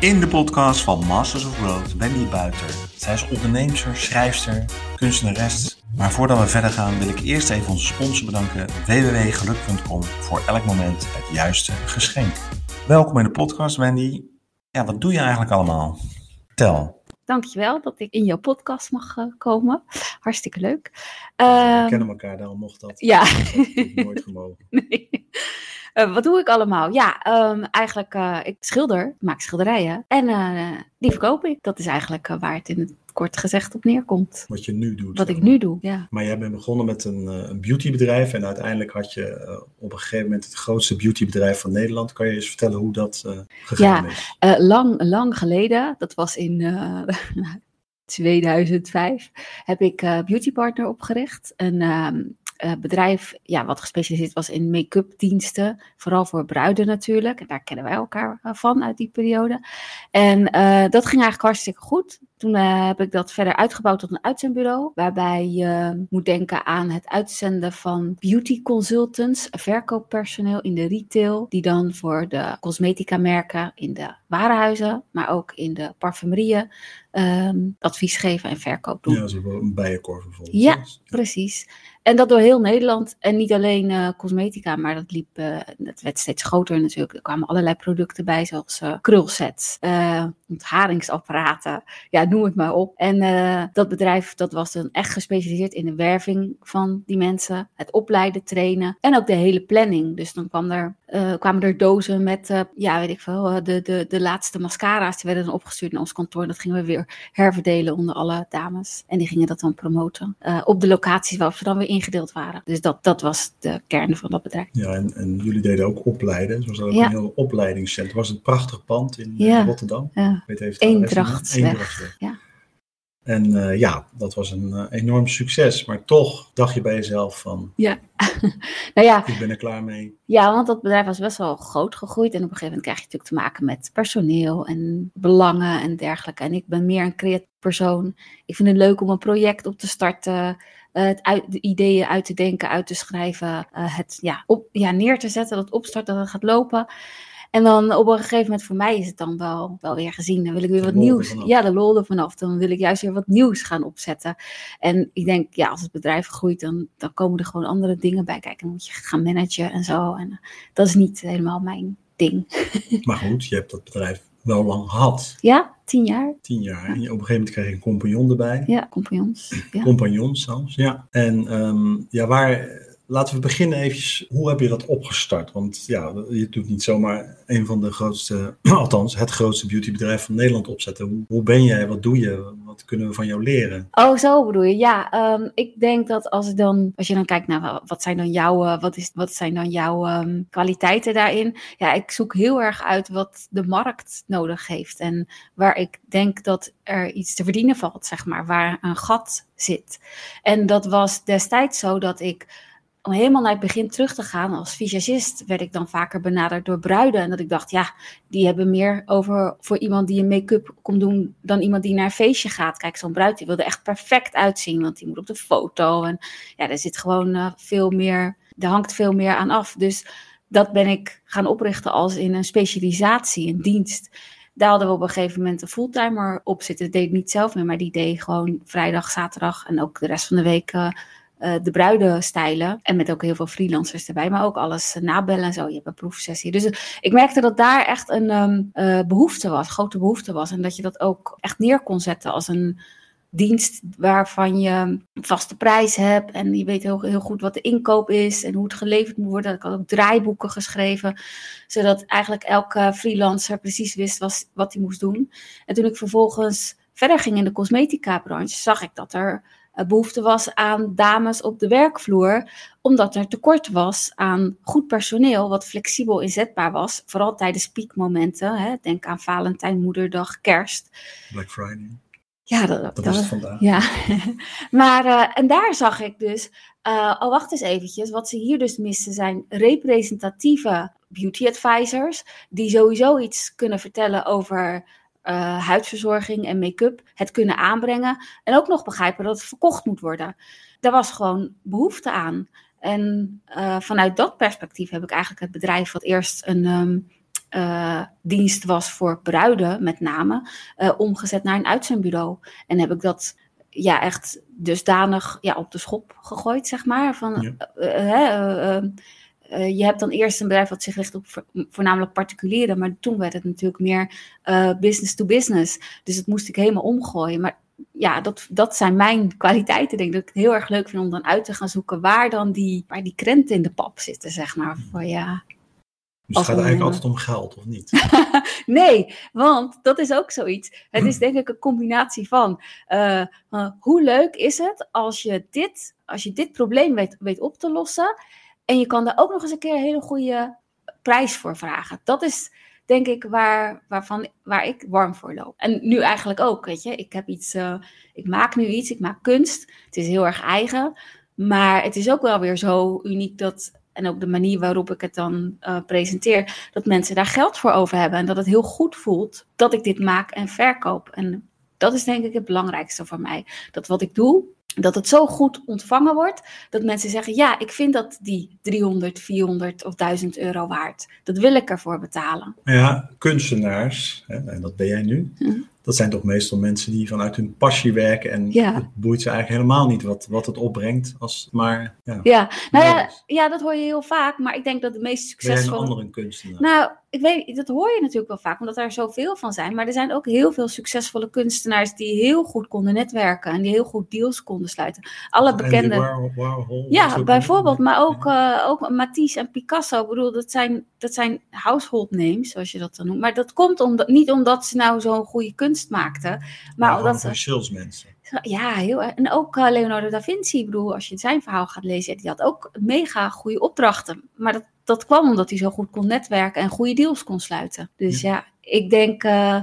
In de podcast van Masters of Growth, Wendy Buiter. Zij is onderneemster, schrijfster, kunstenares. Maar voordat we verder gaan wil ik eerst even onze sponsor bedanken, www.geluk.com, voor elk moment het juiste geschenk. Welkom in de podcast, Wendy. Ja, wat doe je eigenlijk allemaal? Tel. Dankjewel dat ik in jouw podcast mag uh, komen. Hartstikke leuk. we ehm, kennen elkaar, daarom mocht dat. Ja. Dat nooit gemogen. Nee. Uh, wat doe ik allemaal? Ja, um, eigenlijk, uh, ik schilder, maak schilderijen en uh, die verkoop ik. Dat is eigenlijk waar het in het kort gezegd op neerkomt. Wat je nu doet. Wat ik nu doe, ja. Maar jij bent begonnen met een, een beautybedrijf en uiteindelijk had je op een gegeven moment het grootste beautybedrijf van Nederland. Kan je eens vertellen hoe dat gegaan ja, is? Ja, lang, lang geleden, dat was in 2005, heb ik Beauty Partner opgericht. En ehm, uh, bedrijf ja, wat gespecialiseerd was in make-up diensten. Vooral voor bruiden natuurlijk. En daar kennen wij elkaar eh, van uit die periode. En uh, dat ging eigenlijk hartstikke goed. Toen heb ik dat verder uitgebouwd tot een uitzendbureau. Waarbij je moet denken aan het uitzenden van beauty consultants, verkooppersoneel in de retail. Die dan voor de cosmetica merken in de warenhuizen, maar ook in de parfumerieën um, advies geven en verkoop doen. Ja, zo een bijenkorf bijvoorbeeld. Ja, precies. En dat door heel Nederland. En niet alleen uh, cosmetica, maar dat liep, uh, het werd steeds groter natuurlijk. Er kwamen allerlei producten bij, zoals uh, krulsets, onthardingsapparaten, ja, noem het maar op. En dat bedrijf, dat was dan echt gespecialiseerd in de werving van die mensen, het opleiden, trainen en ook de hele planning. Dus dan kwam er, kwamen er dozen met, ja, weet ik veel, de, de, de laatste mascara's, die werden dan opgestuurd naar ons kantoor. En dat gingen we weer herverdelen onder alle dames. En die gingen dat dan promoten op de locaties waar we dan weer ingedeeld waren. Dus dat, dat was de kern van dat bedrijf. Ja, en, en jullie deden ook opleiden. Zoals ook ja. een heel opleidingscentrum. Het was een prachtig pand in ja. Rotterdam. Ja. Eendrachtweg. Ja. En uh, ja, dat was een uh, enorm succes. Maar toch dacht je bij jezelf van... Ja, nou ja. Ik ben er klaar mee. Ja, want dat bedrijf was best wel groot gegroeid. En op een gegeven moment krijg je natuurlijk te maken met personeel en belangen en dergelijke. En ik ben meer een creatief persoon. Ik vind het leuk om een project op te starten. Uh, het uit, de ideeën uit te denken, uit te schrijven. het ja, op, ja, neer te zetten, dat opstarten, dat het gaat lopen. En dan op een gegeven moment, voor mij is het dan wel, wel weer gezien. Dan wil ik weer wat nieuws. Ja, de lol er vanaf. Dan wil ik juist weer wat nieuws gaan opzetten. En ik denk, ja, als het bedrijf groeit, dan, dan komen er gewoon andere dingen bij kijken. Dan moet je gaan managen en zo. En uh, dat is niet helemaal mijn ding. Maar goed, je hebt dat bedrijf wel lang gehad. Ja, tien jaar. Tien jaar. En op een gegeven moment kreeg je een compagnon erbij. Ja, compagnons. Ja. Compagnons zelfs, ja. En um, ja, waar Laten we beginnen eventjes, hoe heb je dat opgestart? Want ja, je doet niet zomaar een van de grootste, althans het grootste beautybedrijf van Nederland opzetten. Hoe, ben jij, wat doe je, wat kunnen we van jou leren? Oh, zo bedoel je. Ja, um, ik denk dat als, dan, als je dan kijkt naar wat zijn dan jouw, wat is, wat zijn dan jouw um, kwaliteiten daarin? Ja, ik zoek heel erg uit wat de markt nodig heeft en waar ik denk dat er iets te verdienen valt, zeg maar, waar een gat zit. En dat was destijds zo dat ik om helemaal naar het begin terug te gaan, als visagist werd ik dan vaker benaderd door bruiden. En dat ik dacht, ja, die hebben meer over voor iemand die een make-up komt doen dan iemand die naar een feestje gaat. Kijk, zo'n bruid die wilde echt perfect uitzien, want die moet op de foto. En ja, er zit gewoon uh, veel meer, er hangt veel meer aan af. Dus dat ben ik gaan oprichten als in een specialisatie, een dienst. Daar hadden we op een gegeven moment een fulltimer op zitten. Dat deed ik niet zelf meer, maar die deed gewoon vrijdag, zaterdag en ook de rest van de week... Uh, uh, de bruidenstijlen. En met ook heel veel freelancers erbij. Maar ook alles nabellen en zo. Je hebt een proefsessie. Dus ik merkte dat daar echt een um, uh, behoefte was. Grote behoefte was. En dat je dat ook echt neer kon zetten als een dienst waarvan je vaste prijs hebt. En je weet heel, goed wat de inkoop is. En hoe het geleverd moet worden. Ik had ook draaiboeken geschreven. Zodat eigenlijk elke freelancer precies wist wat hij moest doen. En toen ik vervolgens verder ging in de cosmetica branche. Zag ik dat er behoefte was aan dames op de werkvloer, omdat er tekort was aan goed personeel, wat flexibel inzetbaar was, vooral tijdens piekmomenten. Hè. Denk aan Valentijn, Moederdag, Kerst. Black Friday. Ja, dat, dat, dat is het vandaag. Ja, maar uh, en daar zag ik dus, uh, oh wacht eens eventjes, wat ze hier dus missen zijn representatieve beauty advisors, die sowieso iets kunnen vertellen over uh, huidverzorging en make-up het kunnen aanbrengen. En ook nog begrijpen dat het verkocht moet worden. Daar was gewoon behoefte aan. En uh, vanuit dat perspectief heb ik eigenlijk het bedrijf wat eerst een, um, eh, dienst was voor bruiden met name, eh, omgezet naar een uitzendbureau. En heb ik dat ja, echt dusdanig ja, op de schop gegooid, zeg maar. Van, Ja. Eh, je hebt dan eerst een bedrijf wat zich richt op vo- voornamelijk particulieren, maar toen werd het natuurlijk meer eh, business to business. Dus dat moest ik helemaal omgooien. Maar ja, dat, dat zijn mijn kwaliteiten. Denk ik dat ik het heel erg leuk vind om dan uit te gaan zoeken waar dan die, waar die krenten in de pap zitten, zeg maar. Voor, ja. Dus het gaat eigenlijk altijd om geld, of niet? Nee, want dat is ook zoiets. Het is denk ik een combinatie van eh, eh, hoe leuk is het als je dit, als je dit probleem weet, weet op te lossen en je kan daar ook nog eens een keer een hele goede prijs voor vragen. Dat is denk ik waar, waarvan, waar ik warm voor loop. En nu eigenlijk ook, weet je. Ik heb iets, eh, ik maak nu iets, ik maak kunst. Het is heel erg eigen, maar het is ook wel weer zo uniek dat en ook de manier waarop ik het dan eh, presenteer, dat mensen daar geld voor over hebben. En dat het heel goed voelt dat ik dit maak en verkoop. En dat is denk ik het belangrijkste voor mij. Dat wat ik doe, dat het zo goed ontvangen wordt, dat mensen zeggen, ja, ik vind dat die 300, 400 of 1000 euro waard. Dat wil ik ervoor betalen. Ja, kunstenaars, hè, en dat ben jij nu. Mhm. Dat zijn toch meestal mensen die vanuit hun passie werken. En Ja. het boeit ze eigenlijk helemaal niet wat, wat het opbrengt. Als het maar, ja, Ja, nou ja, ja, dat hoor je heel vaak, maar ik denk dat de meest Ben jij een succesvolle... andere kunstenaar? Nou, ik weet, dat hoor je natuurlijk wel vaak, omdat er zoveel van zijn. Maar er zijn ook heel veel succesvolle kunstenaars die heel goed konden netwerken en die heel goed deals konden sluiten. Alle bekende. Warhol, Warhol, Ja, bijvoorbeeld, maar ook, eh, ook Matisse en Picasso. Ik bedoel, dat zijn, dat zijn household names, zoals je dat dan noemt. Maar dat komt omdat, niet omdat ze nou zo'n goede kunst maakten, maar omdat ze... salesmensen. Ja, heel erg. En ook eh, Leonardo da Vinci, ik bedoel, als je zijn verhaal gaat lezen, die had ook mega goede opdrachten. Maar dat, dat kwam omdat hij zo goed kon netwerken en goede deals kon sluiten. Dus ja, ik denk, eh,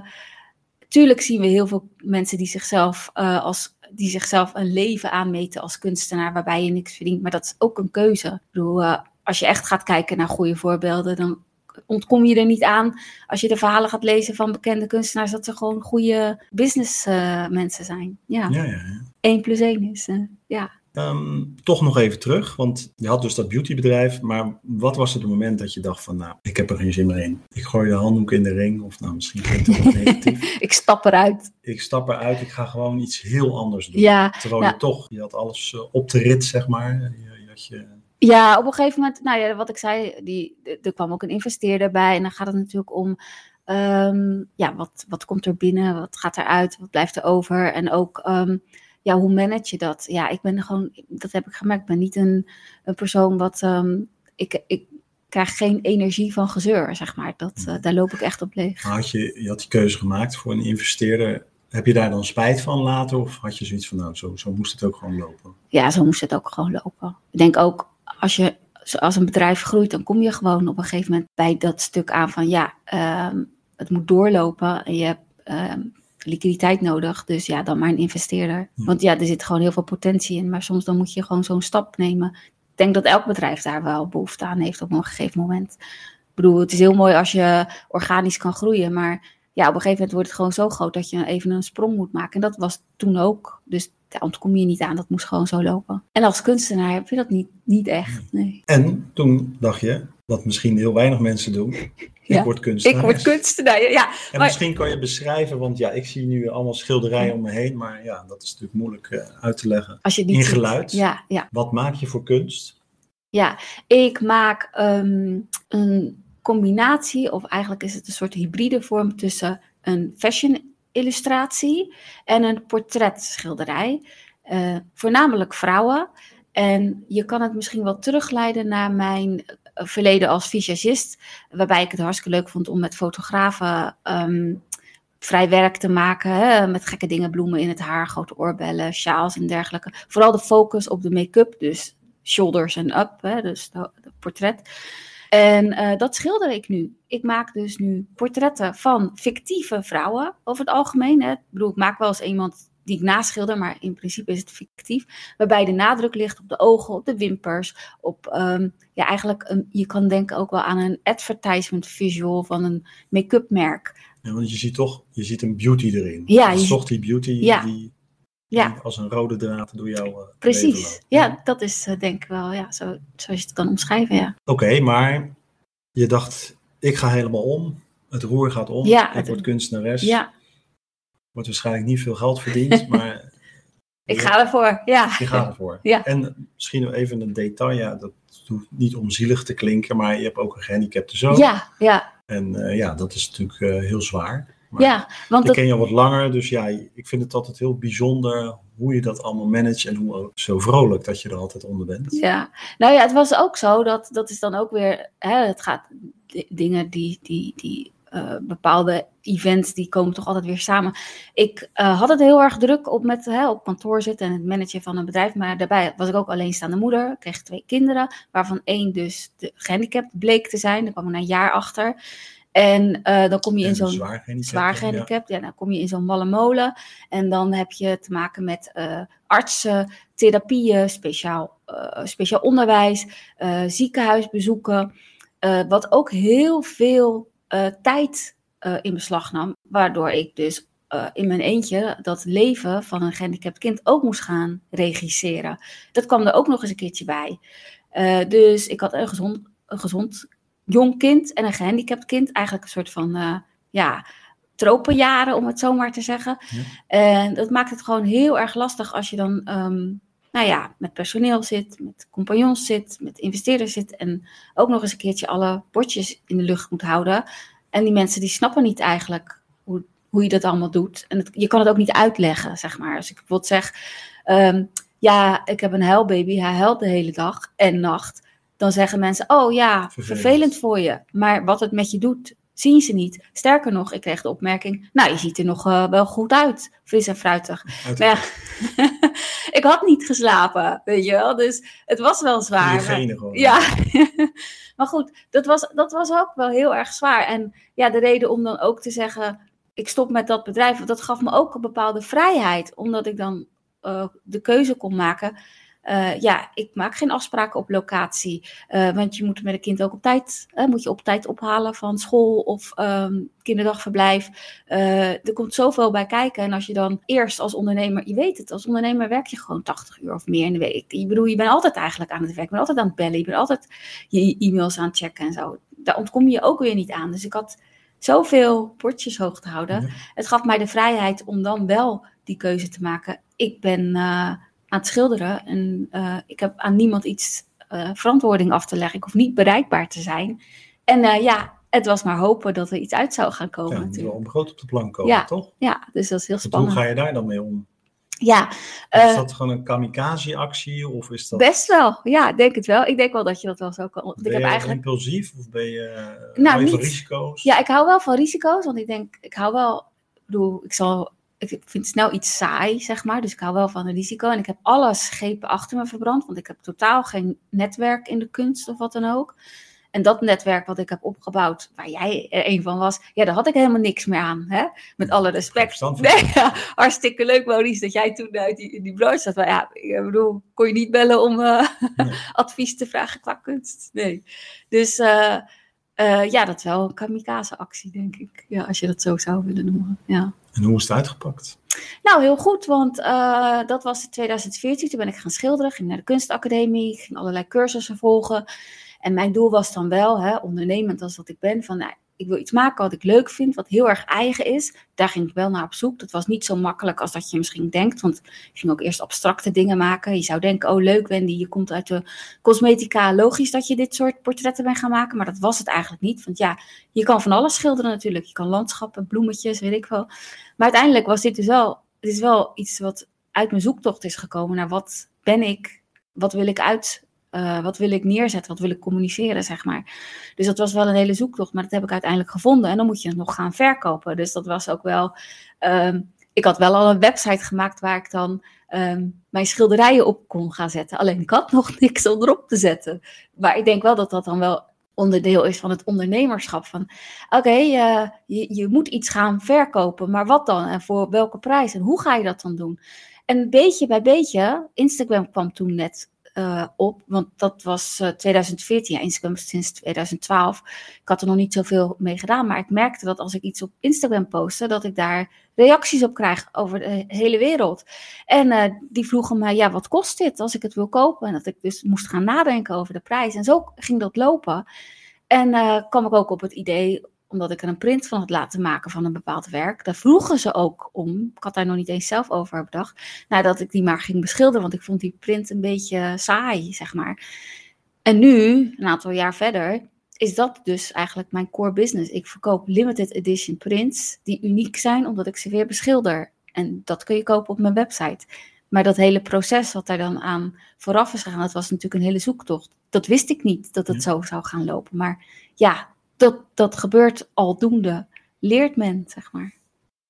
tuurlijk zien we heel veel mensen die zichzelf, eh, als, die zichzelf een leven aanmeten als kunstenaar waarbij je niks verdient. Maar dat is ook een keuze. Ik bedoel, als je echt gaat kijken naar goede voorbeelden, dan ontkom je er niet aan als je de verhalen gaat lezen van bekende kunstenaars, dat ze gewoon goede businessmensen mensen zijn. Ja. Ja, ja, ja. 1 plus 1 is, eh, ja. Ehm, toch nog even terug, want je had dus dat beautybedrijf. Maar wat was het moment dat je dacht van, nou, ik heb er geen zin meer in. Ik gooi de handdoek in de ring. Of nou, misschien klinkt het negatief. Ik stap eruit. Ik stap eruit, ik ga gewoon iets heel anders doen. Ja, Terwijl je toch, je had alles eh, op de rit, zeg maar. Je, je had je, ja, op een gegeven moment, nou ja, wat ik zei, die, er kwam ook een investeerder bij. En dan gaat het natuurlijk om, ehm, ja, wat, wat komt er binnen? Wat gaat eruit? Wat blijft er over? En ook, ehm, ja, hoe manage je dat? Ja, ik ben gewoon, dat heb ik gemerkt, ik ben niet een, een persoon wat, ehm, ik, ik krijg geen energie van gezeur, zeg maar. Dat, eh, daar loop ik echt op leeg. had je, je had die keuze gemaakt voor een investeerder. Heb je daar dan spijt van later? Of had je zoiets van, nou, zo, zo moest het ook gewoon lopen? ja, zo moest het ook gewoon lopen. Ik denk ook, als je als een bedrijf groeit, dan kom je gewoon op een gegeven moment bij dat stuk aan van ja, ehm, het moet doorlopen en je hebt ehm, liquiditeit nodig. Dus ja, dan maar een investeerder. Ja. Want ja, er zit gewoon heel veel potentie in, maar soms dan moet je gewoon zo'n stap nemen. Ik denk dat elk bedrijf daar wel behoefte aan heeft op een gegeven moment. Ik bedoel, het is heel mooi als je organisch kan groeien, maar ja, op een gegeven moment wordt het gewoon zo groot dat je even een sprong moet maken. En dat was toen ook. Dus daar ontkom je niet aan, dat moest gewoon zo lopen. En als kunstenaar heb je dat niet, niet echt. Nee. En toen dacht je, wat misschien heel weinig mensen doen. Ja, Ik word kunstenaar. Ik word kunstenaar, ja. En maar- misschien kan je beschrijven, want ja, ik zie nu allemaal schilderijen om me heen. Maar ja, dat is natuurlijk moeilijk eh, uit te leggen. Als je niet In ziet. geluid? Ja, ja. Wat maak je voor kunst? Ja, ik maak ehm, een combinatie, of eigenlijk is het een soort hybride vorm tussen een fashion illustratie en een portretschilderij. Eh, voornamelijk vrouwen. En je kan het misschien wel terugleiden naar mijn eh, verleden als visagist, waarbij ik het hartstikke leuk vond om met fotografen ehm, vrij werk te maken. Hè, met gekke dingen, bloemen in het haar, grote oorbellen, sjaals en dergelijke. Vooral de focus op de make-up, dus shoulders en up, hè, dus de portret. En eh, dat schilder ik nu. Ik maak dus nu portretten van fictieve vrouwen over het algemeen. Hè. Ik bedoel, ik maak wel eens iemand die ik naschilder, maar in principe is het fictief. Waarbij de nadruk ligt op de ogen, op de wimpers, op ehm, ja, eigenlijk een, je kan denken ook wel aan een advertisement visual van een make-up merk. Ja, want je ziet toch, je ziet een beauty erin. Ja, je toch die beauty Ja. die, Ja. als een rode draad door jouw eh, leven Precies. Ja, dat is eh, denk ik wel ja, zo, zoals je het kan omschrijven. Ja. Oké, maar je dacht, ik ga helemaal om. Het roer gaat om. Ja, ik het- word kunstenares. Ja, Wordt waarschijnlijk niet veel geld verdiend, maar ik ga ervoor. Ja. je gaat ervoor. Ja. En misschien nog even een detail. Ja, dat hoeft niet om zielig te klinken, maar je hebt ook een gehandicapte zoon. Ja, ja, En eh, ja, dat is natuurlijk eh, heel zwaar. Maar ja. Want Ik dat, ken je al wat langer, dus ja, ik vind het altijd heel bijzonder hoe je dat allemaal managt en hoe zo vrolijk dat je er altijd onder bent. Ja, nou ja, het was ook zo, dat, dat is dan ook weer, hè, het gaat, dingen die, die, die eh, bepaalde events, die komen toch altijd weer samen. Ik eh, had het heel erg druk op met hè, op kantoor zitten en het managen van een bedrijf, maar daarbij was ik ook alleenstaande moeder, kreeg twee kinderen, waarvan één dus de, gehandicapt bleek te zijn, daar kwam ik na een jaar achter. En eh, dan kom je in zo'n zwaar gehandicapt. zwaar gehandicapt. Ja. dan kom je in zo'n malle molen. En dan heb je te maken met eh, artsen, therapieën, speciaal, eh, speciaal onderwijs, ziekenhuisbezoeken. wat ook heel veel tijd in beslag nam. Waardoor ik dus in mijn eentje dat leven van een gehandicapt kind ook moest gaan regisseren. Dat kwam er ook nog eens een keertje bij. Dus ik had een gezond, een gezond jong kind en een gehandicapt kind. Eigenlijk een soort van, eh, ja, tropenjaren, om het zo maar te zeggen. Ja. En dat maakt het gewoon heel erg lastig als je dan, ehm, nou ja, met personeel zit, met compagnons zit, met investeerders zit. En ook nog eens een keertje alle bordjes in de lucht moet houden. En die mensen die snappen niet eigenlijk hoe, hoe je dat allemaal doet. En het, je kan het ook niet uitleggen, zeg maar. Als ik bijvoorbeeld zeg, ehm, ja, ik heb een huilbaby, hij huilt de hele dag en nacht. Dan zeggen mensen, oh ja, Vervelend. vervelend. voor je. Maar wat het met je doet, zien ze niet. Sterker nog, ik kreeg de opmerking, nou, je ziet er nog eh, wel goed uit, fris en fruitig. Ja, ik had niet geslapen, weet je wel. Dus het was wel zwaar. gewoon. ja, maar goed, dat was, dat was ook wel heel erg zwaar. En ja, de reden om dan ook te zeggen, ik stop met dat bedrijf, want dat gaf me ook een bepaalde vrijheid, omdat ik dan eh, de keuze kon maken. Eh, ja, ik maak geen afspraken op locatie, eh, want je moet met een kind ook op tijd, eh, moet je op tijd ophalen van school of ehm, kinderdagverblijf. Er komt zoveel bij kijken. En als je dan eerst als ondernemer, je weet het, als ondernemer werk je gewoon 80 uur of meer in de week. Ik bedoel, je bent altijd eigenlijk aan het werk, je bent altijd aan het bellen, je bent altijd je e-mails aan het checken en zo. Daar ontkom je ook weer niet aan. Dus ik had zoveel bordjes hoog te houden. Ja. Het gaf mij de vrijheid om dan wel die keuze te maken. Ik ben aan het schilderen en eh, ik heb aan niemand iets eh, verantwoording af te leggen. Ik hoef niet bereikbaar te zijn. En eh, ja, het was maar hopen dat er iets uit zou gaan komen Ja, natuurlijk. wel groot op de plank komen, Ja. toch? Ja, dus dat is heel Want hoe spannend. ga je daar dan mee om? Ja, is dat gewoon een kamikaze-actie of is dat best wel. Ja, ik denk het wel. Ik denk wel dat je dat wel zo kan. ben Ik je heb eigenlijk impulsief of ben je, Nou, van risico's? Ja, ik hou wel van risico's, want ik denk, ik hou wel, ik bedoel, ik zal, ik vind snel iets saai, zeg maar, dus ik hou wel van een risico. En ik heb alle schepen achter me verbrand, want ik heb totaal geen netwerk in de kunst of wat dan ook. En dat netwerk wat ik heb opgebouwd, waar jij er een van was, ja, daar had ik helemaal niks meer aan, hè? Met alle respect. Nee, ja, hartstikke leuk, Maurice, dat jij toen uit die, in die branche zat. Maar ja, ik bedoel, kon je niet bellen om eh, Nee. advies te vragen qua kunst? Nee. Dus eh, eh, ja, dat is wel een kamikaze-actie, denk ik. Ja, als je dat zo zou willen noemen. Ja. En hoe is het uitgepakt? Nou, heel goed, want eh, dat was in 2014. Toen ben ik gaan schilderen, ging naar de kunstacademie, ging allerlei cursussen volgen. En mijn doel was dan wel, hè, ondernemend als dat ik ben, van nou, ik wil iets maken wat ik leuk vind, wat heel erg eigen is. Daar ging ik wel naar op zoek. Dat was niet zo makkelijk als dat je misschien denkt, want ik ging ook eerst abstracte dingen maken. Je zou denken, oh leuk Wendy, je komt uit de cosmetica, logisch dat je dit soort portretten bent gaan maken. Maar dat was het eigenlijk niet, want ja, je kan van alles schilderen natuurlijk. Je kan landschappen, bloemetjes, weet ik wel. Maar uiteindelijk was dit dus wel, het is wel iets wat uit mijn zoektocht is gekomen naar wat ben ik, wat wil ik uit, eh, wat wil ik neerzetten, wat wil ik communiceren, zeg maar. Dus dat was wel een hele zoektocht, maar dat heb ik uiteindelijk gevonden. En dan moet je het nog gaan verkopen. Dus dat was ook wel, ehm, ik had wel al een website gemaakt waar ik dan ehm, mijn schilderijen op kon gaan zetten. Alleen ik had nog niks om erop te zetten. Maar ik denk wel dat dat dan wel onderdeel is van het ondernemerschap. Van oké, eh, je, je moet iets gaan verkopen, maar wat dan? En voor welke prijs? En hoe ga je dat dan doen? En beetje bij beetje, Instagram kwam toen net eh, op, want dat was eh, 2014, ja, Instagram sinds 2012. Ik had er nog niet zoveel mee gedaan, maar ik merkte dat als ik iets op Instagram postte, dat ik daar reacties op krijg over de hele wereld. En eh, die vroegen mij, ja, wat kost dit als ik het wil kopen? En dat ik dus moest gaan nadenken over de prijs. En zo ging dat lopen. En kwam ik ook op het idee, omdat ik er een print van had laten maken van een bepaald werk. Daar vroegen ze ook om. Ik had daar nog niet eens zelf over bedacht. Nou, dat ik die maar ging beschilderen, want ik vond die print een beetje saai, zeg maar. En nu, een aantal jaar verder, is dat dus eigenlijk mijn core business. Ik verkoop limited edition prints die uniek zijn omdat ik ze weer beschilder. En dat kun je kopen op mijn website. Maar dat hele proces wat daar dan aan vooraf is gegaan, dat was natuurlijk een hele zoektocht. Dat wist ik niet, dat het zo zou gaan lopen. Maar ja, dat, dat gebeurt aldoende. Leert men, zeg maar.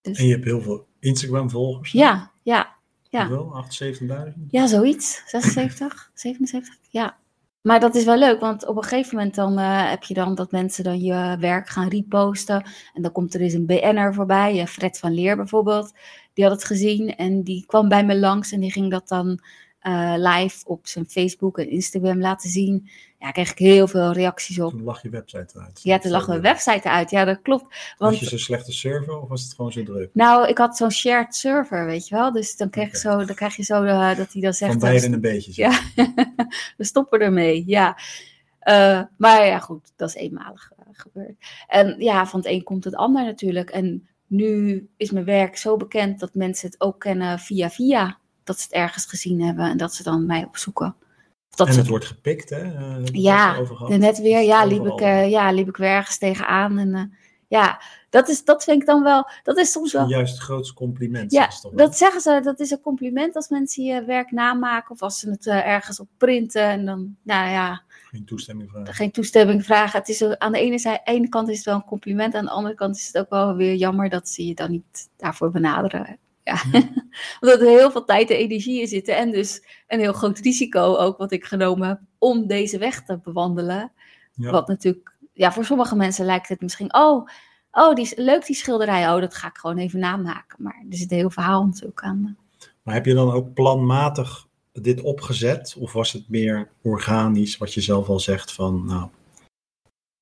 Dus... En je hebt heel veel Instagram-volgers? Ja, ja. ja. Wel, 78.000? Ja, zoiets. 76, 77, ja. Maar dat is wel leuk, want op een gegeven moment dan uh, heb je dan dat mensen dan je werk gaan reposten. En dan komt er eens een BN'er voorbij, Fred van Leer bijvoorbeeld. Die had het gezien en die kwam bij me langs en die ging dat dan uh, live op zijn Facebook en Instagram laten zien. Ja, kreeg ik heel veel reacties op. Toen lag je website uit. Ja, toen lag mijn website uit. Ja, dat klopt. Want... Was je zo'n slechte server of was het gewoon zo druk? Nou, ik had zo'n shared server, weet je wel. Dus dan krijg, zo, dan krijg je zo uh, dat hij dan zegt... Van beide een beetje. Ja, we stoppen ermee, ja. Uh, maar ja, goed, dat is eenmalig gebeurd. En ja, van het een komt het ander natuurlijk. En nu is mijn werk zo bekend dat mensen het ook kennen via via dat ze het ergens gezien hebben en dat ze dan mij opzoeken. Dat en het wordt gepikt, hè? Uh, ja, net weer. Ja liep, ik, uh, ja, liep ik weer ergens tegenaan. En uh, ja, dat, is, dat vind ik dan wel. Dat is soms wel. Juist het grootste compliment. Ja, dat zeggen ze. Dat is een compliment als mensen je werk namaken of als ze het ergens op printen. En dan, nou ja. Geen toestemming vragen. Geen toestemming vragen. Het is, aan de ene, zijde, ene kant is het wel een compliment. Aan de andere kant is het ook wel weer jammer dat ze je dan niet daarvoor benaderen. Ja. Omdat er heel veel tijd en energie in zitten. En dus een heel groot risico ook wat ik genomen heb om deze weg te bewandelen. Ja. Wat natuurlijk, ja, voor sommige mensen lijkt het misschien, oh, oh die is, leuk die schilderij. Oh, dat ga ik gewoon even namaken. Maar er zit een heel verhaal natuurlijk aan. Maar heb je dan ook planmatig dit opgezet? Of was het meer organisch, wat je zelf al zegt van, nou,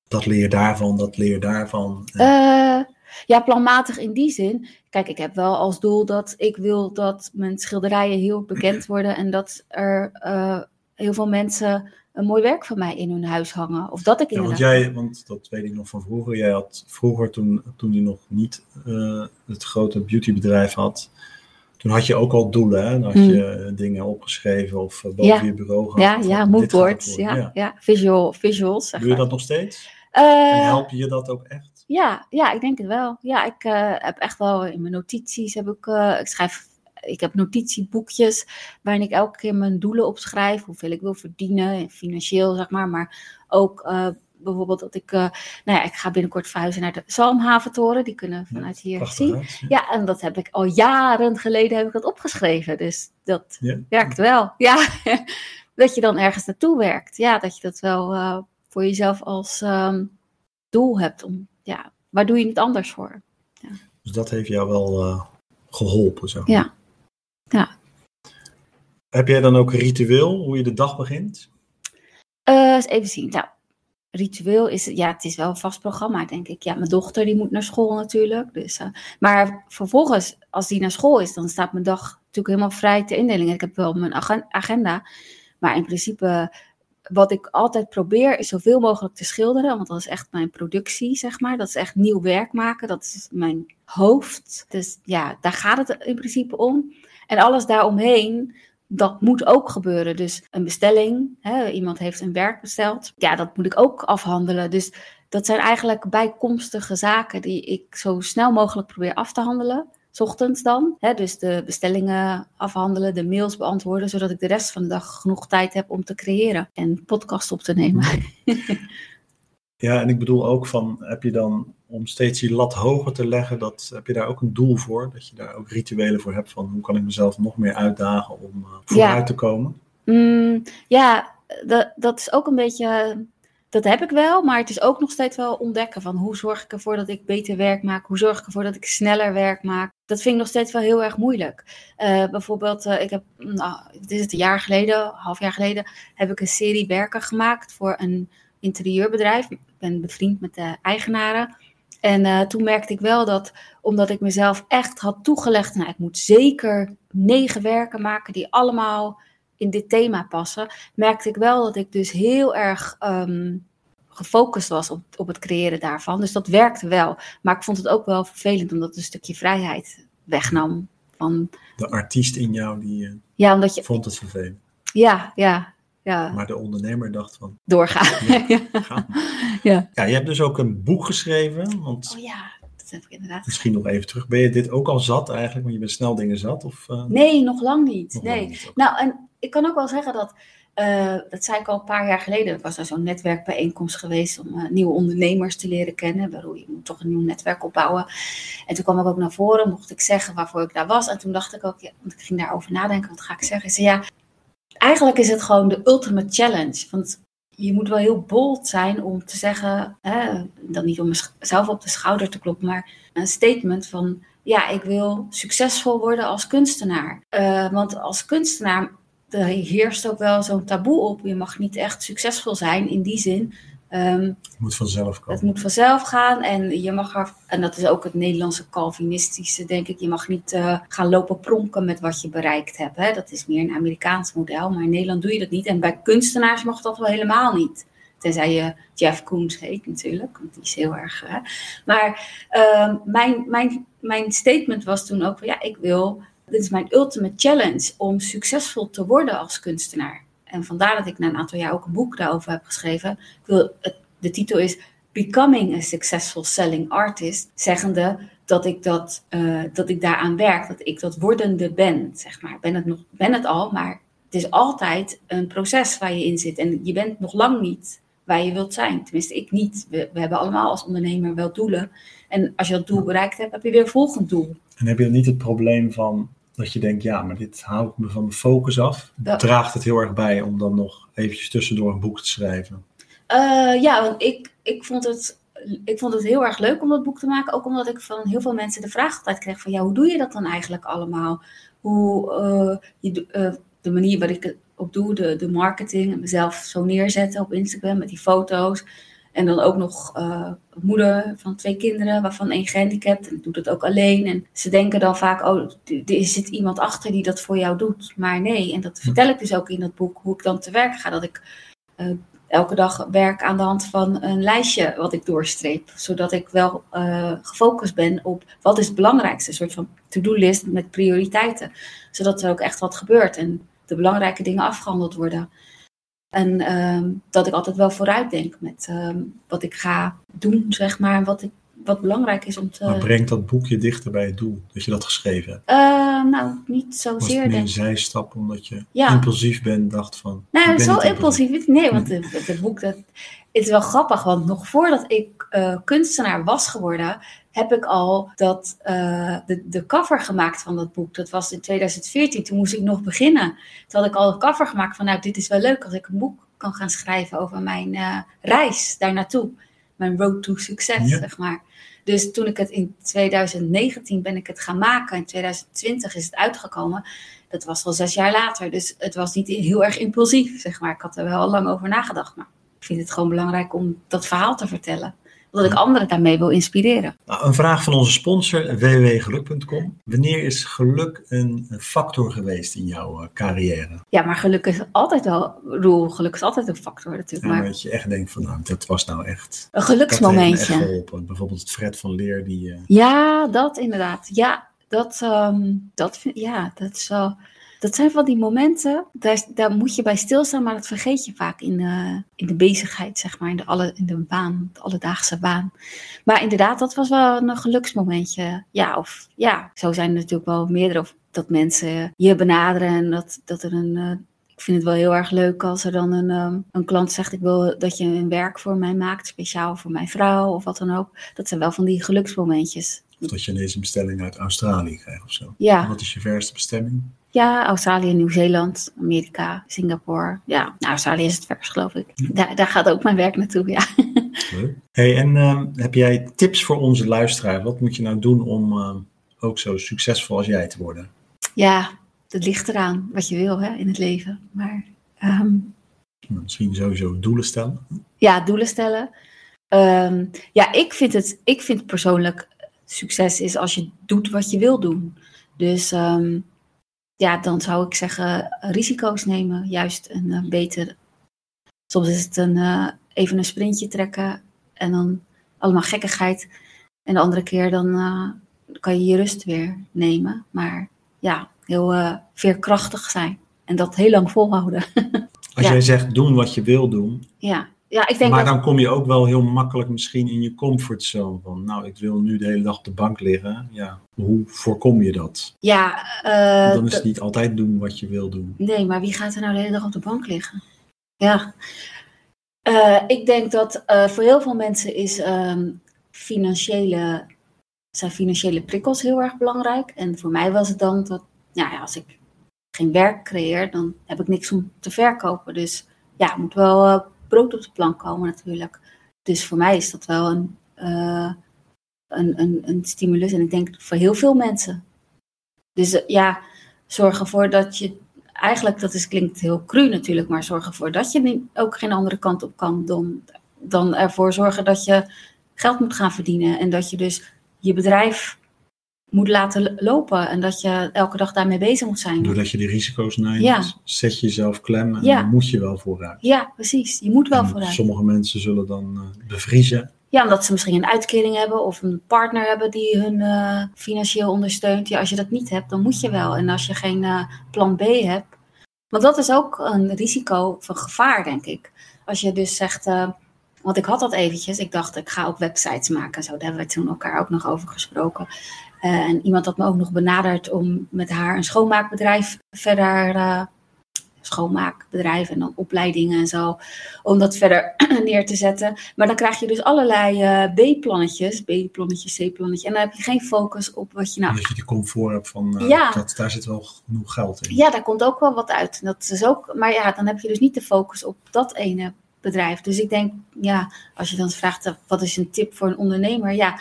dat leer daarvan, dat leer daarvan? Uh, ja, planmatig in die zin. Kijk, ik heb wel als doel dat ik wil dat mijn schilderijen heel bekend worden en dat er uh, heel veel mensen een mooi werk van mij in hun huis hangen. Of dat ik in ja, want jij, want dat weet ik nog van vroeger. Jij had vroeger, toen, toen je nog niet uh, het grote beautybedrijf had, toen had je ook al doelen. Hè? Dan had je mm. dingen opgeschreven of boven ja. je bureau gehad. Ja, ja moodboards. Ja, ja. ja, visual, visuals. Doe je dat nog steeds? Uh, en help je dat ook echt? Ja, ja, ik denk het wel. Ja, ik uh, heb echt wel in mijn notities heb ik, uh, ik schrijf, ik heb notitieboekjes waarin ik elke keer mijn doelen opschrijf, hoeveel ik wil verdienen, financieel zeg maar, maar ook uh, bijvoorbeeld dat ik, nou ja, ik ga binnenkort verhuizen naar de Zalmhaventoren, die kunnen vanuit hier zien. Ja. ja. en dat heb ik al jaren geleden heb ik dat opgeschreven, dus dat ja. werkt wel. Ja, dat je dan ergens naartoe werkt. Ja, dat je dat wel voor jezelf als um, doel hebt om ja, waar doe je het anders voor? Ja. Dus dat heeft jou wel uh, geholpen, zo. Ja. ja. Heb jij dan ook een ritueel, hoe je de dag begint? Uh, eens even zien. Nou, ritueel is, ja, het is wel een vast programma, denk ik. Ja, mijn dochter die moet naar school natuurlijk. Dus, uh, maar vervolgens, als die naar school is, dan staat mijn dag natuurlijk helemaal vrij te indelingen. Ik heb wel mijn agenda, maar in principe wat ik altijd probeer is zoveel mogelijk te schilderen, want dat is echt mijn productie, zeg maar. Dat is echt nieuw werk maken, dat is mijn hoofd. Dus ja, daar gaat het in principe om. En alles daaromheen, dat moet ook gebeuren. Dus een bestelling, hè, iemand heeft een werk besteld, ja, dat moet ik ook afhandelen. Dus dat zijn eigenlijk bijkomstige zaken die ik zo snel mogelijk probeer af te handelen ochtends dan. Hè, dus de bestellingen afhandelen, de mails beantwoorden, zodat ik de rest van de dag genoeg tijd heb om te creëren en podcast op te nemen. Ja, en ik bedoel ook van, heb je dan om steeds die lat hoger te leggen, dat, heb je daar ook een doel voor? Dat je daar ook rituelen voor hebt van hoe kan ik mezelf nog meer uitdagen om uh, vooruit ja. te komen? Mm, ja, dat, dat is ook een beetje dat heb ik wel, maar het is ook nog steeds wel ontdekken van hoe zorg ik ervoor dat ik beter werk maak, hoe zorg ik ervoor dat ik sneller werk maak. Dat vind ik nog steeds wel heel erg moeilijk. Uh, bijvoorbeeld, uh, ik heb, nou, dit is het een jaar geleden, half jaar geleden, heb ik een serie werken gemaakt voor een interieurbedrijf. Ik ben bevriend met de eigenaren. En uh, toen merkte ik wel dat, omdat ik mezelf echt had toegelegd, nou, ik moet zeker negen werken maken die allemaal in dit thema passen, merkte ik wel dat ik dus heel erg um, gefocust was op, op het creëren daarvan. Dus dat werkte wel. Maar ik vond het ook wel vervelend omdat het een stukje vrijheid wegnam. Van, de artiest in jou die uh, ja, omdat je, vond het vervelend. Ja, ja, ja. Maar de ondernemer dacht van... Doorgaan. Ja, ja. ja. ja, je hebt dus ook een boek geschreven. Want oh ja, inderdaad. Misschien nog even terug. Ben je dit ook al zat eigenlijk? Want je bent snel dingen zat? Of, uh... Nee, nog lang niet. Nog nee. lang niet, Nou, en ik kan ook wel zeggen dat... Uh, dat zei ik al een paar jaar geleden. Ik was naar zo'n netwerkbijeenkomst geweest om uh, nieuwe ondernemers te leren kennen. Waarom je moet toch een nieuw netwerk opbouwen. En toen kwam ik ook naar voren, mocht ik zeggen waarvoor ik daar was. En toen dacht ik ook, ja, want ik ging daarover nadenken, wat ga ik zeggen? Ik zei ja, eigenlijk is het gewoon de ultimate challenge. Want je moet wel heel bold zijn om te zeggen, hè, dan niet om mezelf op de schouder te kloppen, maar een statement van, ja, ik wil succesvol worden als kunstenaar. Uh, want als kunstenaar er heerst ook wel zo'n taboe op. Je mag niet echt succesvol zijn in die zin. Um, het moet vanzelf komen. Het moet vanzelf gaan en je mag er, en dat is ook het Nederlandse Calvinistische, denk ik. Je mag niet uh, gaan lopen pronken met wat je bereikt hebt. Hè? Dat is meer een Amerikaans model, maar in Nederland doe je dat niet. En bij kunstenaars mag dat wel helemaal niet. Tenzij je Jeff Koons heet natuurlijk, want die is heel erg. Hè? Maar uh, mijn, mijn, mijn statement was toen ook van ja, ik wil dit is mijn ultimate challenge om succesvol te worden als kunstenaar. En vandaar dat ik na een aantal jaar ook een boek daarover heb geschreven. Ik wil, de titel is Becoming a Successful Selling Artist, zeggende dat ik, dat, uh, dat ik daaraan werk, dat ik dat wordende ben, zeg maar. Ik ben het, nog, ben het al, maar het is altijd een proces waar je in zit. En je bent nog lang niet waar je wilt zijn. Tenminste, ik niet. We, we hebben allemaal als ondernemer wel doelen. En als je dat doel bereikt hebt, heb je weer een volgend doel. En heb je niet het probleem van dat je denkt, ja, maar dit houdt me van mijn focus af. Ja. Draagt het heel erg bij om dan nog eventjes tussendoor een boek te schrijven? Uh, ja, want ik, ik, vond het, ik vond het heel erg leuk om dat boek te maken. Ook omdat ik van heel veel mensen de vraag altijd kreeg van, ja, hoe doe je dat dan eigenlijk allemaal? Hoe, uh, je, uh, de manier waar ik het op doe, de, de marketing, mezelf zo neerzetten op Instagram met die foto's. En dan ook nog uh, moeder van twee kinderen, waarvan één gehandicapt. En ik doe dat ook alleen. En ze denken dan vaak, oh, er zit iemand achter die dat voor jou doet. Maar nee, en dat vertel ik dus ook in dat boek, hoe ik dan te werk ga. Dat ik uh, elke dag werk aan de hand van een lijstje wat ik doorstreep. Zodat ik wel uh, gefocust ben op wat is het belangrijkste. Een soort van to-do-list met prioriteiten. Zodat er ook echt wat gebeurt en de belangrijke dingen afgehandeld worden. En um, dat ik altijd wel vooruit denk met um, wat ik ga doen, zeg maar. Wat, ik, wat belangrijk is om te. Maar brengt dat boekje dichter bij het doel dat je dat geschreven hebt? Uh, nou, niet zozeer. Was het een zijstap omdat je ja. impulsief bent, dacht van. Nou, zo impulsief. impulsief. Nee, want het, het boek, dat, het is wel grappig. Want nog voordat ik uh, kunstenaar was geworden, heb ik al dat, uh, de, de cover gemaakt van dat boek. Dat was in 2014, toen moest ik nog beginnen. Toen had ik al een cover gemaakt van, nou, dit is wel leuk als ik een boek kan gaan schrijven over mijn uh, reis daar naartoe. Mijn road to succes, ja. zeg maar. Dus toen ik het in 2019 ben ik het gaan maken. In 2020 is het uitgekomen. Dat was al zes jaar later. Dus het was niet heel erg impulsief, zeg maar. Ik had er wel al lang over nagedacht. Maar ik vind het gewoon belangrijk om dat verhaal te vertellen omdat ik anderen daarmee wil inspireren. Nou, een vraag van onze sponsor www.geluk.com. Wanneer is geluk een factor geweest in jouw carrière? Ja, maar geluk is altijd wel, Roel, geluk is altijd een factor natuurlijk. Ja, maar dat je echt denkt van, nou, dat was nou echt... Een geluksmomentje. Geholpen. Bijvoorbeeld het Fred van Leer die... Uh... Ja, dat inderdaad. Ja, dat, um, dat, vind, ja, dat is wel... Dat zijn van die momenten, daar, daar moet je bij stilstaan, maar dat vergeet je vaak in de, in de bezigheid, zeg maar, in de, alle, in de baan, de alledaagse baan. Maar inderdaad, dat was wel een geluksmomentje. Ja, of ja, zo zijn er natuurlijk wel meerdere, of dat mensen je benaderen en dat, dat er een... Uh, ik vind het wel heel erg leuk als er dan een, um, een klant zegt: Ik wil dat je een werk voor mij maakt, speciaal voor mijn vrouw of wat dan ook. Dat zijn wel van die geluksmomentjes. Of dat je ineens een bestelling uit Australië krijgt of zo. Ja. Wat is je verste bestemming? Ja, Australië, Nieuw-Zeeland, Amerika, Singapore. Ja, nou, Australië is het vers, geloof ik. Daar, daar gaat ook mijn werk naartoe, ja. Leuk. Hey, en uh, heb jij tips voor onze luisteraar? Wat moet je nou doen om uh, ook zo succesvol als jij te worden? Ja, het ligt eraan wat je wil hè, in het leven. Maar, um, Misschien sowieso doelen stellen? Ja, doelen stellen. Um, ja, ik vind het ik vind persoonlijk succes is als je doet wat je wil doen. Dus um, ja, dan zou ik zeggen risico's nemen. Juist een uh, beter. Soms is het een, uh, even een sprintje trekken en dan allemaal gekkigheid. En de andere keer dan eh, kan je je rust weer nemen. Maar ja, heel veerkrachtig zijn en dat heel lang volhouden. Als jij zegt doen wat je wil doen. Ja, ja ik denk Maar dan kom je ook wel heel makkelijk misschien in je comfortzone. Van nou, ik wil nu de hele dag op de bank liggen. Ja, hoe voorkom je dat? Ja, uh, dan is het niet altijd doen wat je wil doen. Nee, maar wie gaat er nou de hele dag op de bank liggen? Ja, uh, ik denk dat uh, voor heel veel mensen is um, financiële, zijn financiële prikkels heel erg belangrijk. En voor mij was het dan dat, nou ja, als ik geen werk creëer, dan heb ik niks om te verkopen. Dus ja, het moet wel brood op de plank komen natuurlijk. Dus voor mij is dat wel een, een, een, een, stimulus. En ik denk voor heel veel mensen. Dus ja, zorg ervoor dat je eigenlijk, dat is, klinkt heel cru natuurlijk, maar zorg ervoor dat je ook geen andere kant op kan dan, dan ervoor zorgen dat je geld moet gaan verdienen. En dat je dus je bedrijf moet laten lopen en dat je elke dag daarmee bezig moet zijn. Doordat je die risico's neemt, ja. zet je jezelf klem en ja. dan moet je wel vooruit. Ja, precies. Je moet wel en vooruit. Sommige mensen zullen dan uh, bevriezen. Ja, omdat ze misschien een uitkering hebben of een partner hebben die hun uh, financieel ondersteunt. Ja, als je dat niet hebt, dan moet je wel. En als je geen uh, plan B hebt. Want dat is ook een risico van gevaar, denk ik. Als je dus zegt, want ik had dat eventjes. Ik dacht, ik ga ook websites maken. Zo, daar hebben we toen elkaar ook nog over gesproken. En iemand had me ook nog benaderd om met haar een schoonmaakbedrijf verder schoonmaakbedrijf en dan opleidingen en zo, om dat verder neer te zetten. Maar dan krijg je dus allerlei uh, B-plannetjes, B-plannetjes, C-plannetjes, en dan heb je geen focus op wat je nou... Dat je die comfort hebt van, uh, ja. dat, daar zit wel genoeg geld in. Ja, daar komt ook wel wat uit. Dat is ook, maar ja, dan heb je dus niet de focus op dat ene bedrijf. Dus ik denk, ja, als je dan vraagt, uh, wat is een tip voor een ondernemer? Ja,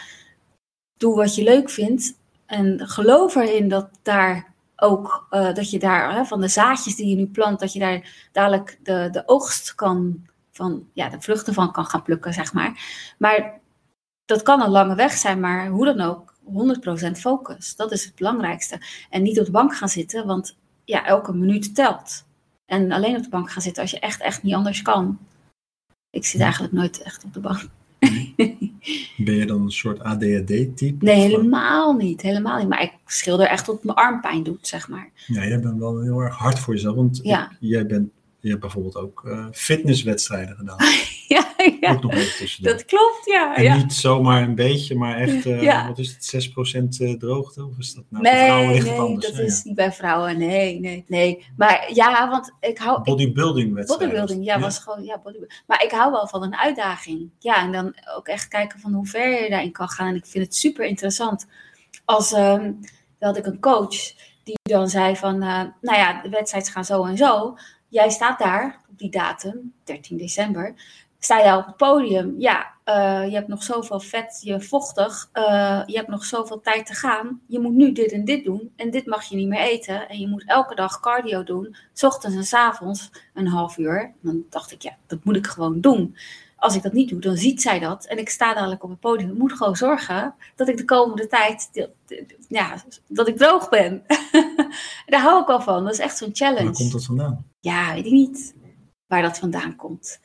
doe wat je leuk vindt en geloof erin dat daar ook uh, dat je daar hè, van de zaadjes die je nu plant, dat je daar dadelijk de, de oogst kan van, ja, de vruchten van kan gaan plukken, zeg maar. Maar dat kan een lange weg zijn, maar hoe dan ook, 100% focus. Dat is het belangrijkste. En niet op de bank gaan zitten, want ja, elke minuut telt. En alleen op de bank gaan zitten als je echt, echt niet anders kan. Ik zit eigenlijk nooit echt op de bank. Ben je dan een soort ADHD-type? Nee, helemaal niet. Helemaal niet. Maar ik schilder echt tot mijn arm pijn doet, zeg maar. Ja, jij bent wel heel erg hard voor jezelf. Want ja. jij bent, je hebt bijvoorbeeld ook uh, fitnesswedstrijden gedaan. ja, ja. Ook nog even tussendoor. Dat klopt, ja. En ja. niet zomaar een beetje, maar echt, uh, Ja. wat is het, 6% uh, droogte? Of is dat nou Nee, voor vrouwen ligt het nee, anders? dat Ja, is niet bij vrouwen. Nee, nee, nee. Maar ja, want ik hou... Bodybuilding wedstrijden. Bodybuilding, ja, was gewoon, ja, bodybuilding. Maar ik hou wel van een uitdaging. Ja, en dan ook echt kijken van hoe ver je daarin kan gaan. En ik vind het super interessant. Als, dan had ik een coach die dan zei van, eh, nou ja, de wedstrijds gaan zo en zo. Jij staat daar op die datum, 13 december. Sta jij op het podium? Ja, eh, je hebt nog zoveel vet, je vochtig. eh, je hebt nog zoveel tijd te gaan. Je moet nu dit en dit doen. En dit mag je niet meer eten. En je moet elke dag cardio doen. 's ochtends en 's avonds een half uur. Dan dacht ik, ja, dat moet ik gewoon doen. Als ik dat niet doe, dan ziet zij dat. En ik sta dadelijk op het podium. Ik moet gewoon zorgen dat ik de komende tijd, ja, dat ik droog ben. Daar hou ik wel van. Dat is echt zo'n challenge. Waar komt dat vandaan? Ja, weet ik niet waar dat vandaan komt.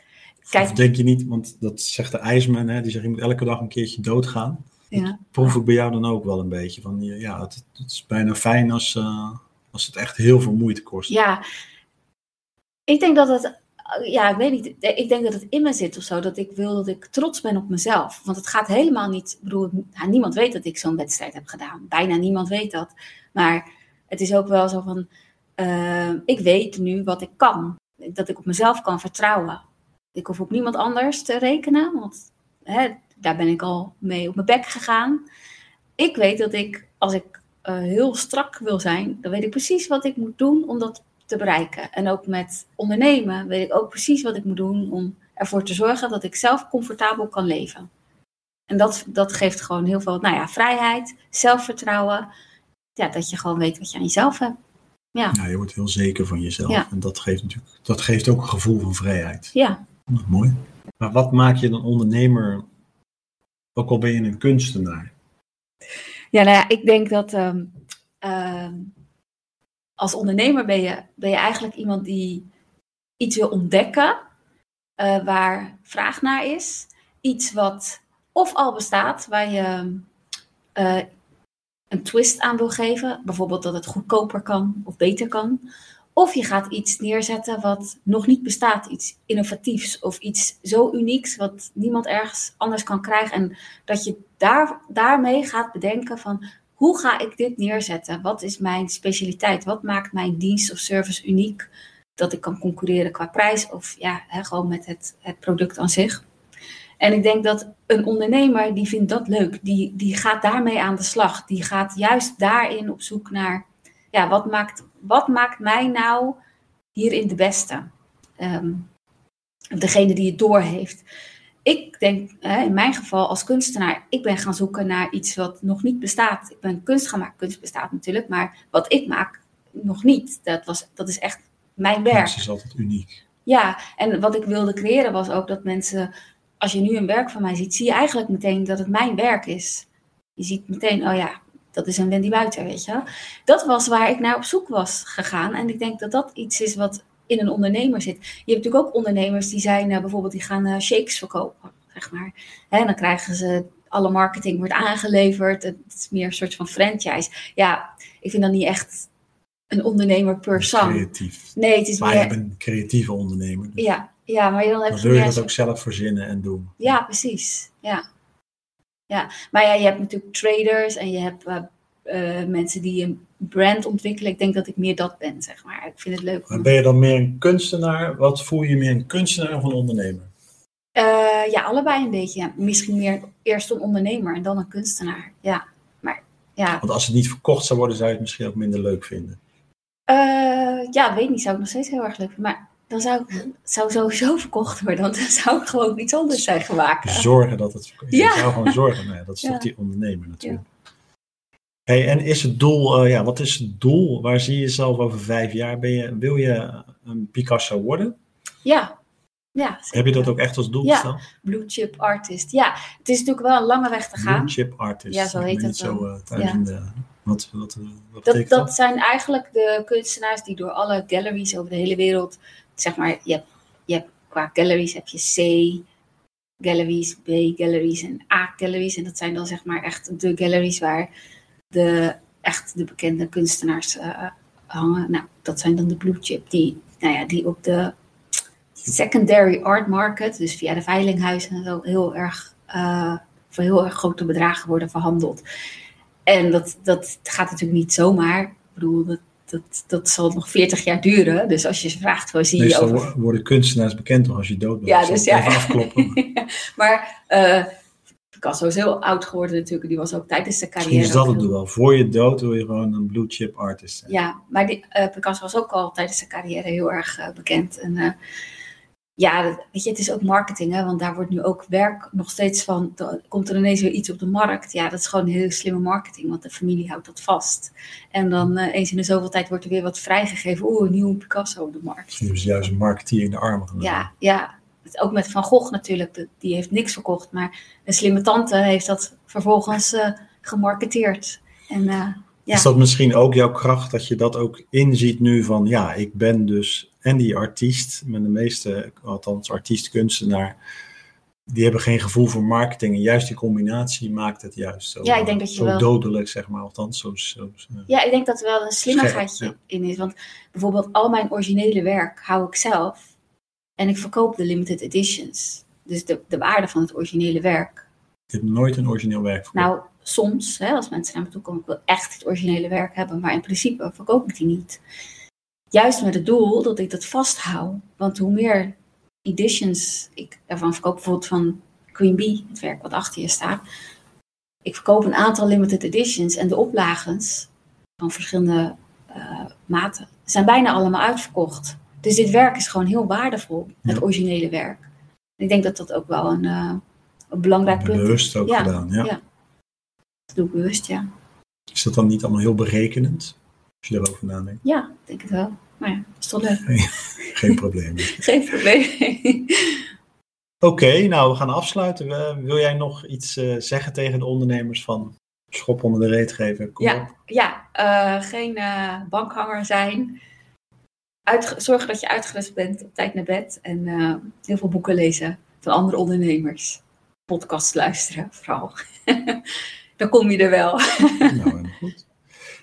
Kijk, denk je niet, want dat zegt de IJsman, hè, die zegt je moet elke dag een keertje doodgaan. ja. Proef ik bij jou dan ook wel een beetje van, ja, het, het is bijna fijn als, eh, als het echt heel veel moeite kost. ja, ik denk dat het, ja, ik weet niet, ik denk dat het in me zit of zo, dat ik wil dat ik trots ben op mezelf. Want het gaat helemaal niet, bedoel, niemand weet dat ik zo'n wedstrijd heb gedaan. Bijna niemand weet dat. Maar het is ook wel zo van, eh, ik weet nu wat ik kan. Dat ik op mezelf kan vertrouwen. Ik hoef op niemand anders te rekenen, want hè, daar ben ik al mee op mijn bek gegaan. Ik weet dat ik, als ik eh, heel strak wil zijn, dan weet ik precies wat ik moet doen om dat te bereiken. En ook met ondernemen weet ik ook precies wat ik moet doen om ervoor te zorgen dat ik zelf comfortabel kan leven. En dat, dat geeft gewoon heel veel nou ja, vrijheid, zelfvertrouwen. Ja, dat je gewoon weet wat je aan jezelf hebt. Ja, Ja, je wordt heel zeker van jezelf. Ja. En dat geeft natuurlijk, dat geeft ook een gevoel van vrijheid. ja. Nou, mooi. Maar wat maakt je een ondernemer, ook al ben je een kunstenaar? Ja, nou ja, ik denk dat ehm, als ondernemer ben je, ben je eigenlijk iemand die iets wil ontdekken eh, waar vraag naar is. Iets wat of al bestaat, waar je eh, een twist aan wil geven. Bijvoorbeeld dat het goedkoper kan of beter kan. Of je gaat iets neerzetten wat nog niet bestaat, iets innovatiefs of iets zo unieks wat niemand ergens anders kan krijgen. En dat je daar, daarmee gaat bedenken van hoe ga ik dit neerzetten? Wat is mijn specialiteit? Wat maakt mijn dienst of service uniek? Dat ik kan concurreren qua prijs of ja, hè, gewoon met het, het product aan zich. En ik denk dat een ondernemer die vindt dat leuk, die, die gaat daarmee aan de slag. Die gaat juist daarin op zoek naar, ja, wat maakt, wat maakt mij nou hierin de beste? Um, degene die het doorheeft. Ik denk, hè, in mijn geval als kunstenaar, ik ben gaan zoeken naar iets wat nog niet bestaat. Ik ben kunst gaan maken, kunst bestaat natuurlijk, maar wat ik maak nog niet. Dat, was, dat is echt mijn werk. Kunst is altijd uniek. Ja, en wat ik wilde creëren was ook dat mensen als je nu een werk van mij ziet, zie je eigenlijk meteen dat het mijn werk is. Je ziet meteen, oh ja, dat is een Wendy Buiter, weet je wel. Dat was waar ik naar op zoek was gegaan. En ik denk dat dat iets is wat in een ondernemer zit. Je hebt natuurlijk ook ondernemers die zijn uh, bijvoorbeeld, die gaan uh, shakes verkopen, zeg maar. Hè, en dan krijgen ze, alle marketing wordt aangeleverd. Het is meer een soort van franchise. Ja, ik vind dat niet echt een ondernemer per sang. Creatief. Nee, het is maar meer... je een creatieve ondernemer. Dus. Ja, ja, maar dan heb Dan je je dat ook zelf verzinnen en doen. Ja, precies. Ja. ja. Maar ja, je hebt natuurlijk traders en je hebt uh, uh, mensen die een brand ontwikkelen. Ik denk dat ik meer dat ben, zeg maar. Ik vind het leuk. Maar ben je dan meer een kunstenaar? Wat voel je meer een kunstenaar of een ondernemer? Uh, ja, allebei een beetje. Ja. Misschien meer eerst een ondernemer en dan een kunstenaar. Ja, maar ja. Want als het niet verkocht zou worden, zou je het misschien ook minder leuk vinden. ja, weet niet. Zou ik nog steeds heel erg leuk vinden. Maar dan zou ik zou sowieso verkocht worden. Want dan zou ik gewoon iets anders zijn gemaakt. Zorgen dat het verkocht Je Ja. zou gewoon zorgen. Nou ja, dat is Ja. toch die ondernemer natuurlijk. Hey, en is het doel, eh, ja, wat is het doel? Waar zie je jezelf over vijf jaar? Ben je, wil je een Picasso worden? Ja. Ja, Heb je dat ook echt als doel Ja. gesteld? Blue chip artist. Ja, het is natuurlijk wel een lange weg te gaan. Blue chip artist. Ja, zo heet het zo eh, thuis Ja. in de... Wat, wat, wat Dat, dat zijn eigenlijk de kunstenaars die door alle galleries over de hele wereld, zeg maar, je hebt, je hebt qua galleries heb je C galleries, B galleries en A galleries. En dat zijn dan zeg maar echt de galleries waar de, echt de bekende kunstenaars eh, hangen. Nou, dat zijn dan de blue chip die, nou ja, die op de secondary art market, dus via de veilinghuizen en zo, heel erg, eh, voor heel erg grote bedragen worden verhandeld. En dat, dat gaat natuurlijk niet zomaar. Ik bedoel, dat, dat, dat zal nog 40 jaar duren. Dus als je ze vraagt, waar zie je Meestal over... wo- worden kunstenaars bekend als je dood bent. Ja, dus ja. Afkloppen. maar eh Picasso is heel oud geworden natuurlijk. Die was ook tijdens de carrière... Misschien is dat het doel wel. Voor je dood wil je gewoon een blue chip artist zijn. Ja, maar die, eh, Picasso was ook al tijdens zijn carrière heel erg eh, bekend. En eh, ja, weet je, het is ook marketing, hè, want daar wordt nu ook werk nog steeds van. er Komt er ineens weer iets op de markt? Ja, dat is gewoon heel slimme marketing, want de familie houdt dat vast. En dan eens in de zoveel tijd wordt er weer wat vrijgegeven. Oeh, een nieuwe Picasso op de markt. Ze juist een marketeer in de armen genomen. Ja, ja. Ook met Van Gogh natuurlijk, die heeft niks verkocht. Maar een slimme tante heeft dat vervolgens eh, gemarketeerd. En eh, ja. Is dat misschien ook jouw kracht dat je dat ook inziet nu van ja, ik ben dus en die artiest, met de meeste, althans artiest, kunstenaar, die hebben geen gevoel voor marketing en juist die combinatie maakt het juist zo, Ja, ik denk dat je zo wel- dodelijk, zeg maar, althans zo, zo, zo- Ja, ik denk dat er wel een slimmigheidje Scherp, in is. Want bijvoorbeeld al mijn originele werk hou ik zelf. En ik verkoop de limited editions. Dus de, de waarde van het originele werk. Je hebt nooit een origineel werk voor. Nou, soms, hè, als mensen naar me toe komen, ik wil echt het originele werk hebben. Maar in principe verkoop ik die niet. Juist met het doel dat ik dat vasthoud. Want hoe meer editions ik ervan verkoop, bijvoorbeeld van Queen Bee, het werk wat achter je staat. Ik verkoop een aantal limited editions en de oplages van verschillende eh, maten zijn bijna allemaal uitverkocht. Dus dit werk is gewoon heel waardevol, het originele werk. Ik denk dat dat ook wel een, eh, een belangrijk punt is. Bewust ook Ja, gedaan, ja. ja. Dat doe ik bewust, ja. Is dat dan niet allemaal heel berekenend? Als je erover nadenkt. Ja, ik denk het wel. Maar ja, dat is toch leuk. Geen probleem. Geen probleem. Oké, nou we gaan afsluiten. Wil jij nog iets eh, zeggen tegen de ondernemers van schop onder de reet geven? Kom Ja. op. ja, eh, geen bankhanger zijn. Uit, zorgen dat je uitgerust bent, op tijd naar bed en eh, heel veel boeken lezen van andere ondernemers. Podcast luisteren vooral. Dan kom je er wel. nou, goed.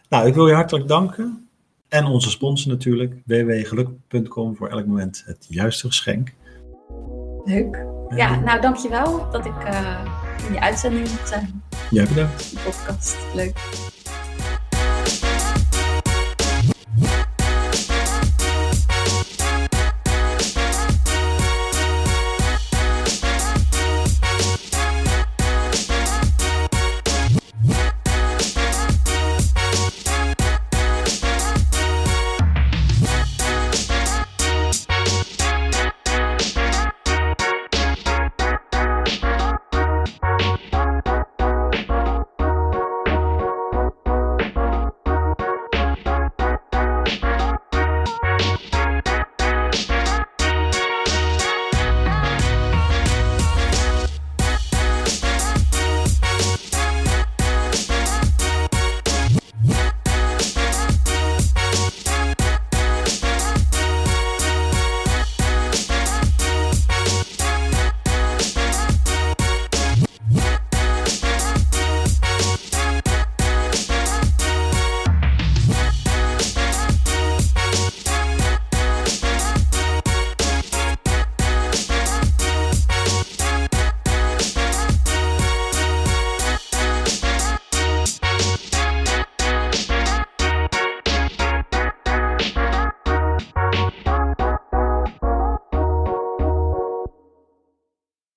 Nou, ik wil je hartelijk danken. En onze sponsor natuurlijk, www.geluk.com voor elk moment het juiste geschenk. Leuk. Ja, nou dankjewel dat ik uh, in je uitzending mocht zijn. Jij bedankt. De podcast. Leuk.